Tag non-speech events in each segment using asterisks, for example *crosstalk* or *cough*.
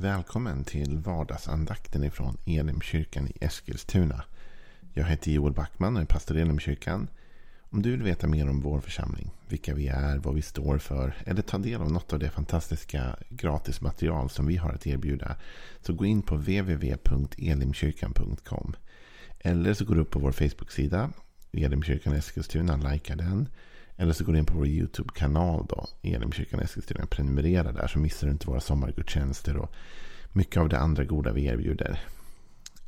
Välkommen till vardagsandakten ifrån Elimkyrkan i Eskilstuna. Jag heter Joel Backman och är pastor i Elimkyrkan. Om du vill veta mer om vår församling, vilka vi är, vad vi står för eller ta del av något av det fantastiska gratismaterial som vi har att erbjuda så gå in på www.elimkyrkan.com Eller så går du upp på vår Facebook-sida Elimkyrkan Eskilstuna, likea den. Eller så går du in på vår YouTube-kanal då, Elimkyrkan Eskilstuna. Prenumerera där så missar du inte våra sommargudstjänster och mycket av det andra goda vi erbjuder.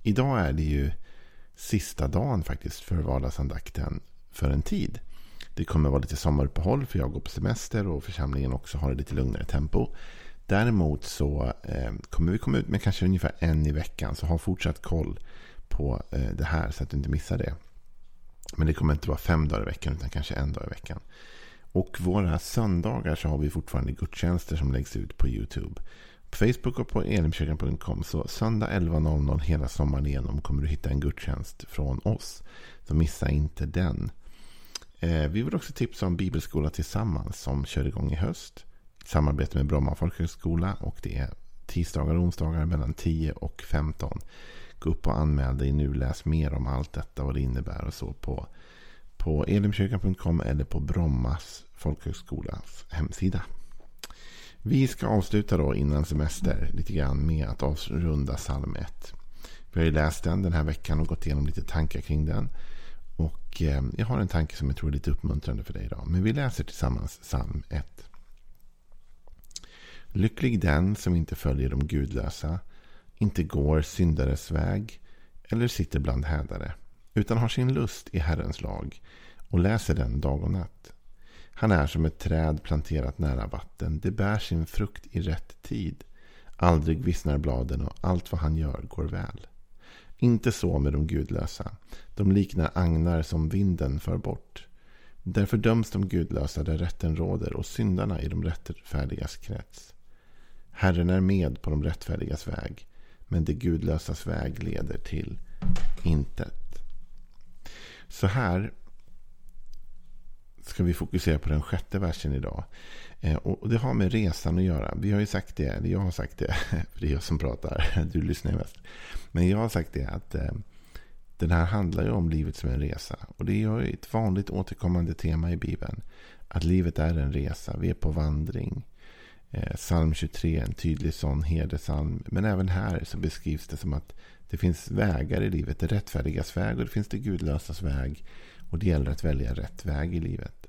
Idag är det ju sista dagen faktiskt för vardagsandakten för en tid. Det kommer vara lite sommaruppehåll för jag går på semester och församlingen också har lite lugnare tempo. Däremot så eh, kommer vi komma ut med kanske ungefär en i veckan. Så ha fortsatt koll på eh, det här så att du inte missar det. Men det kommer inte vara fem dagar i veckan utan kanske en dag i veckan. Och våra söndagar så har vi fortfarande gudstjänster som läggs ut på YouTube. På Facebook och på elimkyrkan.com. Så söndag 11.00 hela sommaren igenom kommer du hitta en gudstjänst från oss. Så missa inte den. Eh, vi vill också tipsa om Bibelskola Tillsammans som kör igång i höst. Samarbete med Bromma folkhögskola och det är tisdagar och onsdagar mellan 10 och 15. Gå upp och anmäl dig nu. Läs mer om allt detta, vad det innebär och så på, på elimkyrkan.com eller på Brommas folkhögskolas hemsida. Vi ska avsluta då innan semester lite grann med att avrunda psalm 1. Vi har ju läst den den här veckan och gått igenom lite tankar kring den. Och eh, jag har en tanke som jag tror är lite uppmuntrande för dig idag. Men vi läser tillsammans psalm 1. Lycklig den som inte följer de gudlösa inte går syndares väg eller sitter bland hädare, utan har sin lust i Herrens lag och läser den dag och natt. Han är som ett träd planterat nära vatten. Det bär sin frukt i rätt tid. Aldrig vissnar bladen och allt vad han gör går väl. Inte så med de gudlösa. De liknar agnar som vinden för bort. Därför döms de gudlösa där rätten råder och syndarna i de rättfärdigas krets. Herren är med på de rättfärdigas väg men det gudlösas väg leder till intet. Så här ska vi fokusera på den sjätte versen idag. Eh, och Det har med resan att göra. Vi har ju sagt det, eller jag har sagt det, *laughs* för det är jag som pratar, *laughs* du lyssnar mest. Men jag har sagt det att eh, den här handlar ju om livet som en resa. Och det är ju ett vanligt återkommande tema i Bibeln. Att livet är en resa, vi är på vandring. Eh, psalm 23, en tydlig sån herdesalm. Men även här så beskrivs det som att det finns vägar i livet. Det rättfärdigas väg och det finns det gudlösas väg. Och det gäller att välja rätt väg i livet.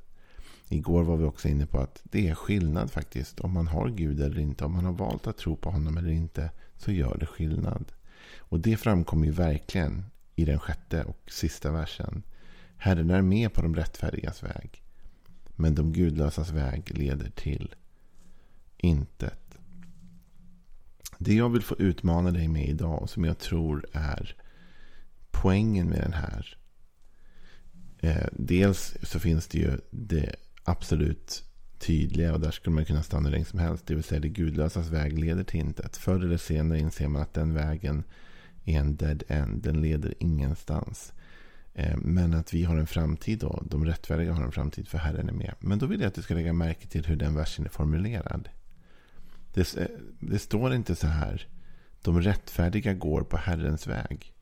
Igår var vi också inne på att det är skillnad faktiskt. Om man har Gud eller inte. Om man har valt att tro på honom eller inte. Så gör det skillnad. Och det framkommer ju verkligen i den sjätte och sista versen. Herren är med på de rättfärdigas väg. Men de gudlösas väg leder till intet. Det jag vill få utmana dig med idag, som jag tror är poängen med den här. Eh, dels så finns det ju det absolut tydliga och där skulle man kunna stanna hur som helst. Det vill säga det gudlösas väg leder till intet. Förr eller senare inser man att den vägen är en dead end. Den leder ingenstans. Eh, men att vi har en framtid då. De rättfärdiga har en framtid för Herren är med. Men då vill jag att du ska lägga märke till hur den versen är formulerad. Det, eh, det står inte så här. De rättfärdiga går på Herrens väg.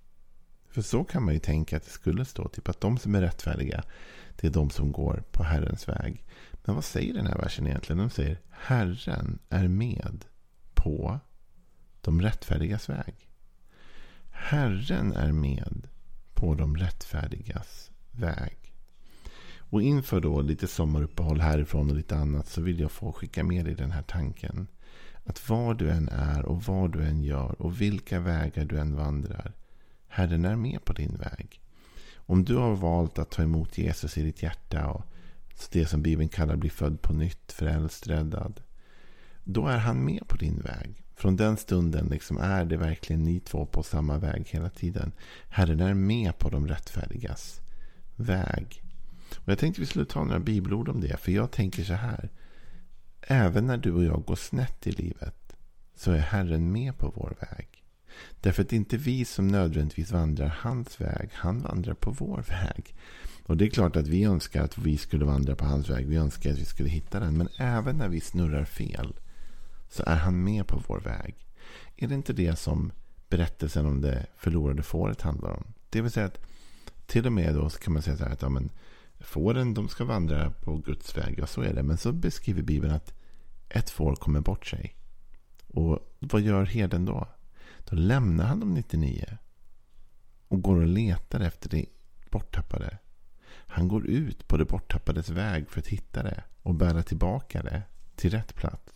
För så kan man ju tänka att det skulle stå. Typ att de som är rättfärdiga, det är de som går på Herrens väg. Men vad säger den här versen egentligen? De säger Herren är med på de rättfärdigas väg. Herren är med på de rättfärdigas väg. Och inför då lite sommaruppehåll härifrån och lite annat så vill jag få skicka med dig den här tanken. Att var du än är och vad du än gör och vilka vägar du än vandrar. Herren är med på din väg. Om du har valt att ta emot Jesus i ditt hjärta och det som Bibeln kallar bli född på nytt, frälst, räddad. Då är han med på din väg. Från den stunden liksom är det verkligen ni två på samma väg hela tiden. Herren är med på de rättfärdigas väg. Och Jag tänkte vi skulle ta några bibelord om det. För jag tänker så här. Även när du och jag går snett i livet så är Herren med på vår väg. Därför att det är inte vi som nödvändigtvis vandrar hans väg. Han vandrar på vår väg. Och det är klart att vi önskar att vi skulle vandra på hans väg. Vi önskar att vi skulle hitta den. Men även när vi snurrar fel så är han med på vår väg. Är det inte det som berättelsen om det förlorade fåret handlar om? Det vill säga att till och med då kan man säga så här att ja, men, fåren de ska vandra på Guds väg. Ja, så är det. Men så beskriver Bibeln att ett får kommer bort sig. Och vad gör herden då? Då lämnar han de 99 och går och letar efter det borttappade. Han går ut på det borttappades väg för att hitta det och bära tillbaka det till rätt plats.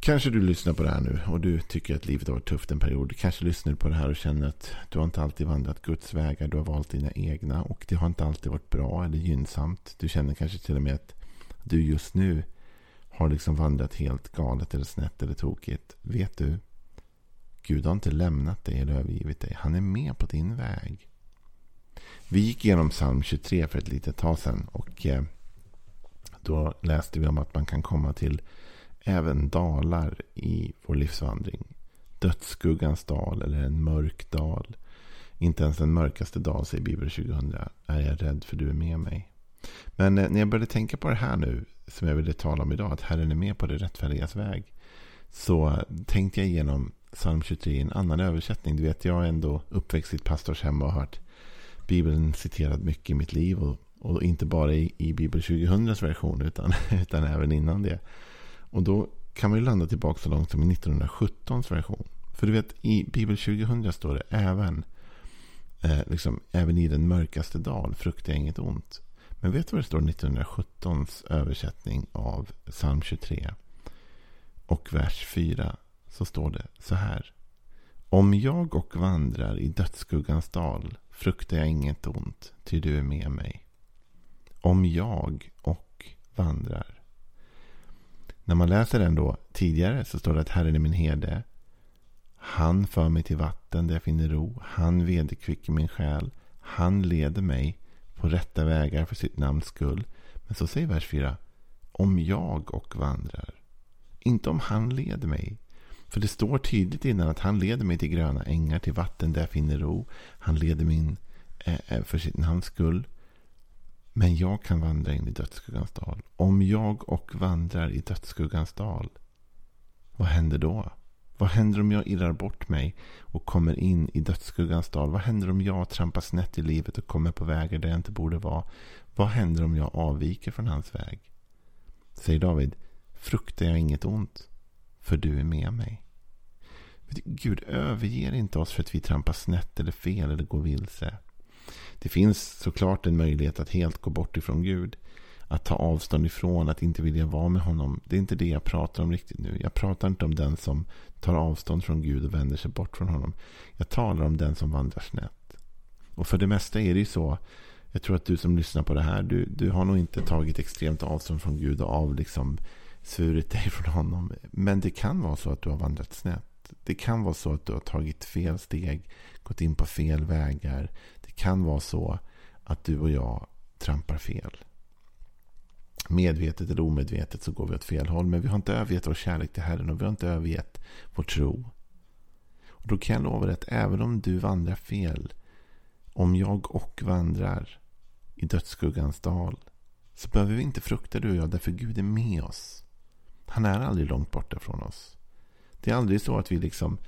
Kanske du lyssnar på det här nu och du tycker att livet har varit tufft en period. Kanske lyssnar du på det här och känner att du har inte alltid vandrat Guds vägar. Du har valt dina egna och det har inte alltid varit bra eller gynnsamt. Du känner kanske till och med att du just nu har liksom vandrat helt galet eller snett eller tokigt. Vet du? Gud har inte lämnat dig eller övergivit dig. Han är med på din väg. Vi gick igenom psalm 23 för ett litet tag sedan. Och eh, då läste vi om att man kan komma till även dalar i vår livsvandring. Dödsskuggans dal eller en mörk dal. Inte ens den mörkaste dal, säger Bibel 2000, är jag rädd för du är med mig. Men eh, när jag började tänka på det här nu, som jag ville tala om idag, att Herren är med på det rättfärdigas väg. Så tänkte jag igenom psalm 23 i en annan översättning. Du vet, jag är ändå uppväxt i ett pastorshem och har hört Bibeln citerad mycket i mitt liv. Och, och inte bara i, i Bibel 2000 version, utan, *laughs* utan även innan det. Och då kan man ju landa tillbaka så långt som i 1917 version. För du vet, i Bibel 2000 står det även, eh, liksom, även i den mörkaste dal fruktar inget ont. Men vet du vad det står i 1917 översättning av psalm 23? Och vers 4 så står det så här. Om jag och vandrar i dödsskuggans dal fruktar jag inget ont, ty du är med mig. Om jag och vandrar. När man läser den då tidigare så står det att Herren är min herde. Han för mig till vatten där jag finner ro. Han vederkvicker min själ. Han leder mig på rätta vägar för sitt namns skull. Men så säger vers 4. Om jag och vandrar. Inte om han leder mig. För det står tydligt innan att han leder mig till gröna ängar, till vatten där jag finner ro. Han leder mig eh, eh, för sitt namns skull. Men jag kan vandra in i dödsskuggans dal. Om jag och vandrar i dödsskuggans dal. Vad händer då? Vad händer om jag irrar bort mig och kommer in i dödsskuggans dal? Vad händer om jag trampar snett i livet och kommer på vägar där jag inte borde vara? Vad händer om jag avviker från hans väg? Säger David, fruktar jag inget ont, för du är med mig. Gud överger inte oss för att vi trampar snett eller fel eller går vilse. Det finns såklart en möjlighet att helt gå bort ifrån Gud. Att ta avstånd ifrån, att inte vilja vara med honom. Det är inte det jag pratar om riktigt nu. Jag pratar inte om den som tar avstånd från Gud och vänder sig bort från honom. Jag talar om den som vandrar snett. Och för det mesta är det ju så. Jag tror att du som lyssnar på det här, du, du har nog inte tagit extremt avstånd från Gud och av liksom svurit dig från honom. Men det kan vara så att du har vandrat snett. Det kan vara så att du har tagit fel steg, gått in på fel vägar. Det kan vara så att du och jag trampar fel. Medvetet eller omedvetet så går vi åt fel håll. Men vi har inte övergett vår kärlek till Herren och vi har inte övergett vår tro. Och då kan jag lova dig att även om du vandrar fel, om jag och vandrar i dödsskuggans dal, så behöver vi inte frukta du och jag, därför Gud är med oss. Han är aldrig långt borta från oss. Det är aldrig så att vi liksom,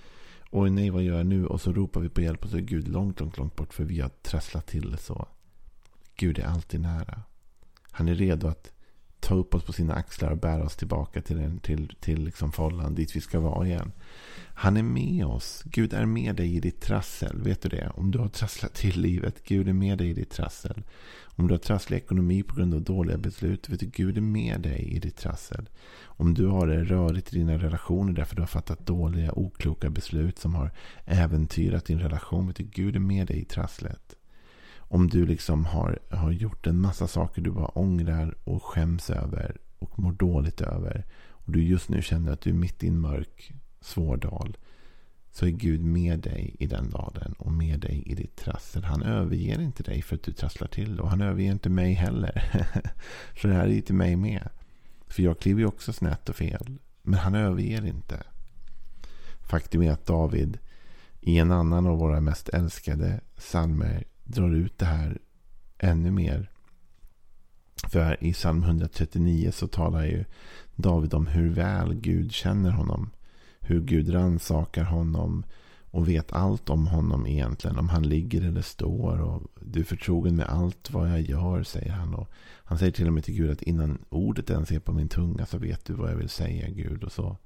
oj nej vad gör jag nu? Och så ropar vi på hjälp och så är Gud långt, långt, långt bort för vi har trasslat till det så. Gud är alltid nära. Han är redo att ta upp oss på sina axlar och bära oss tillbaka till, den, till, till liksom follan dit vi ska vara igen. Han är med oss. Gud är med dig i ditt trassel. Vet du det? Om du har trasslat till livet. Gud är med dig i ditt trassel. Om du har trasslig ekonomi på grund av dåliga beslut. Vet du, Gud är med dig i ditt trassel. Om du har det rörigt i dina relationer därför du har fattat dåliga, okloka beslut som har äventyrat din relation. Vet du, Gud är med dig i trasslet. Om du liksom har, har gjort en massa saker du bara ångrar och skäms över och mår dåligt över. Och du just nu känner att du är mitt i en mörk, svår dal. Så är Gud med dig i den dalen och med dig i ditt trassel. Han överger inte dig för att du trasslar till Och han överger inte mig heller. *laughs* för det här är ju till mig med. För jag kliver ju också snett och fel. Men han överger inte. Faktum är att David i en annan av våra mest älskade psalmer drar ut det här ännu mer. För i psalm 139 så talar ju David om hur väl Gud känner honom. Hur Gud rannsakar honom och vet allt om honom egentligen. Om han ligger eller står. Och du är förtrogen med allt vad jag gör, säger han. Och han säger till och med till Gud att innan ordet ens är på min tunga så vet du vad jag vill säga, Gud. Och så,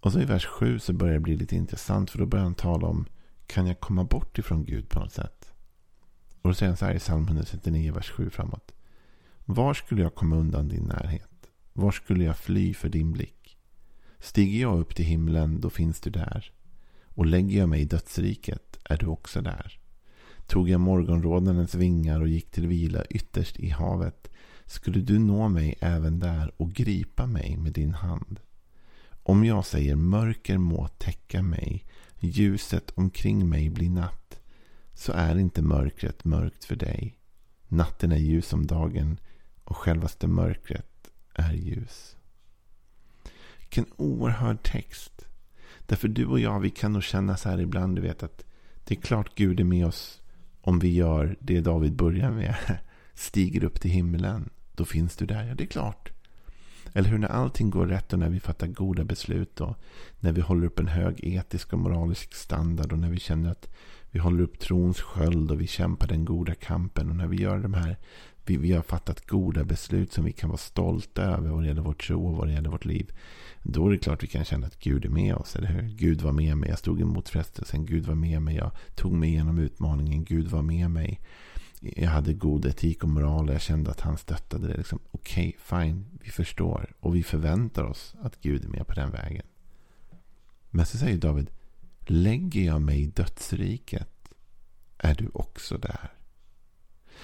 och så i vers 7 så börjar det bli lite intressant. För då börjar han tala om, kan jag komma bort ifrån Gud på något sätt? Och då säger han så här i psalm 139, vers 7 framåt. Var skulle jag komma undan din närhet? Var skulle jag fly för din blick? Stiger jag upp till himlen, då finns du där. Och lägger jag mig i dödsriket, är du också där. Tog jag morgonrådnadens vingar och gick till vila ytterst i havet, skulle du nå mig även där och gripa mig med din hand. Om jag säger mörker må täcka mig, ljuset omkring mig blir natt, så är inte mörkret mörkt för dig. Natten är ljus som dagen och självaste mörkret är ljus. Vilken oerhörd text. Därför du och jag, vi kan nog känna så här ibland, du vet att det är klart Gud är med oss om vi gör det David börjar med. *laughs* Stiger upp till himlen, då finns du där. Ja, det är klart. Eller hur? När allting går rätt och när vi fattar goda beslut och när vi håller upp en hög etisk och moralisk standard och när vi känner att vi håller upp trons sköld och vi kämpar den goda kampen och när vi gör de här vi, vi har fattat goda beslut som vi kan vara stolta över vad det gäller vår tro och vad det gäller vårt liv. Då är det klart vi kan känna att Gud är med oss, eller hur? Gud var med mig, jag stod emot frestelsen, Gud var med mig, jag tog mig igenom utmaningen, Gud var med mig. Jag hade god etik och moral och jag kände att han stöttade det. Liksom, Okej, okay, fine, vi förstår och vi förväntar oss att Gud är med på den vägen. Men så säger David, lägger jag mig i dödsriket är du också där.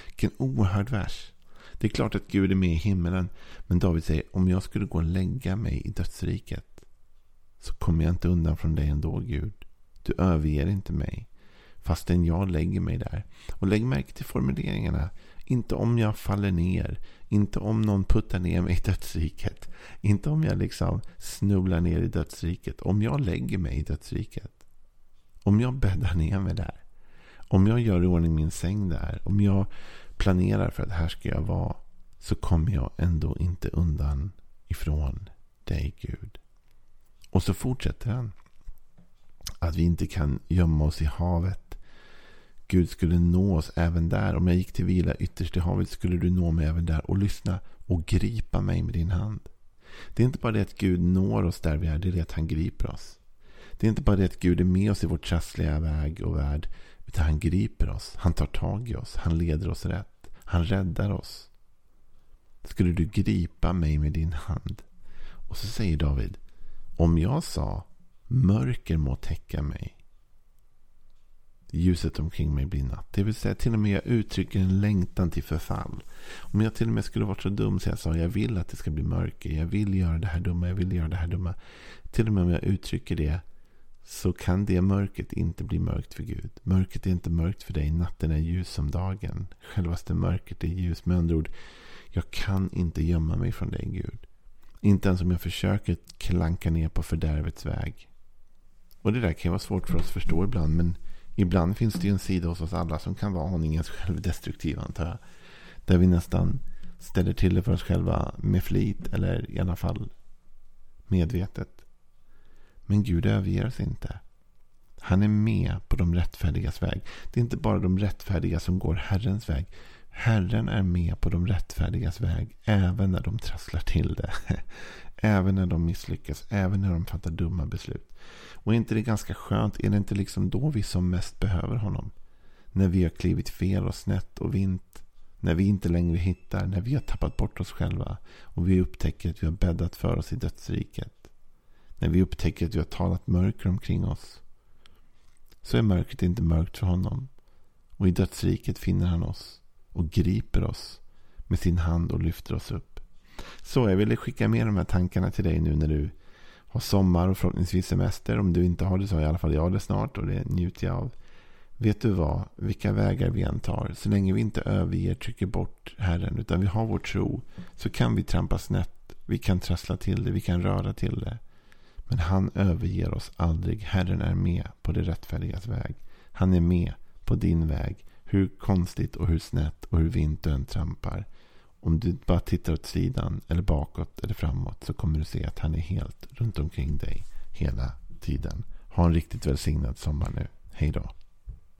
Vilken oerhörd vers. Det är klart att Gud är med i himmelen. Men David säger, om jag skulle gå och lägga mig i dödsriket så kommer jag inte undan från dig ändå, Gud. Du överger inte mig. Fastän jag lägger mig där. Och lägg märke till formuleringarna. Inte om jag faller ner. Inte om någon puttar ner mig i dödsriket. Inte om jag liksom snubblar ner i dödsriket. Om jag lägger mig i dödsriket. Om jag bäddar ner mig där. Om jag gör i ordning min säng där. Om jag planerar för att här ska jag vara. Så kommer jag ändå inte undan ifrån dig Gud. Och så fortsätter han. Att vi inte kan gömma oss i havet. Gud skulle nå oss även där. Om jag gick till vila ytterst i havet skulle du nå mig även där. Och lyssna och gripa mig med din hand. Det är inte bara det att Gud når oss där vi är. Det är det att han griper oss. Det är inte bara det att Gud är med oss i vår trassliga väg och värld. Utan han griper oss. Han tar tag i oss. Han leder oss rätt. Han räddar oss. Skulle du gripa mig med din hand? Och så säger David. Om jag sa mörker må täcka mig. Ljuset omkring mig blir natt. Det vill säga till och med jag uttrycker en längtan till förfall. Om jag till och med skulle varit så dum så jag sa jag vill att det ska bli mörker. Jag vill göra det här dumma. Jag vill göra det här dumma. Till och med om jag uttrycker det så kan det mörkret inte bli mörkt för Gud. Mörkret är inte mörkt för dig. Natten är ljus som dagen. Självaste mörkret är ljus. Med andra ord, jag kan inte gömma mig från dig Gud. Inte ens om jag försöker klanka ner på fördärvets väg. Och det där kan vara svårt för oss att förstå ibland. Men ibland finns det ju en sida hos oss alla som kan vara aningen självdestruktiv antar jag. Där vi nästan ställer till det för oss själva med flit. Eller i alla fall medvetet. Men Gud överger oss inte. Han är med på de rättfärdigas väg. Det är inte bara de rättfärdiga som går Herrens väg. Herren är med på de rättfärdigas väg även när de trasslar till det. *laughs* Även när de misslyckas, även när de fattar dumma beslut. Och är inte det ganska skönt? Är det inte liksom då vi som mest behöver honom? När vi har klivit fel och snett och vint. När vi inte längre hittar, när vi har tappat bort oss själva. Och vi upptäcker att vi har bäddat för oss i dödsriket. När vi upptäcker att vi har talat mörker omkring oss. Så är mörkret inte mörkt för honom. Och i dödsriket finner han oss. Och griper oss med sin hand och lyfter oss upp. Så jag ville skicka med de här tankarna till dig nu när du ha sommar och förhoppningsvis semester. Om du inte har det så har i alla fall jag det snart och det njuter jag av. Vet du vad? Vilka vägar vi än tar. Så länge vi inte överger, trycker bort Herren. Utan vi har vår tro. Så kan vi trampa snett. Vi kan trassla till det. Vi kan röra till det. Men han överger oss aldrig. Herren är med på det rättfärdigas väg. Han är med på din väg. Hur konstigt och hur snett och hur vint du än trampar. Om du bara tittar åt sidan eller bakåt eller framåt så kommer du se att han är helt runt omkring dig hela tiden. Ha en riktigt välsignad sommar nu. Hej då.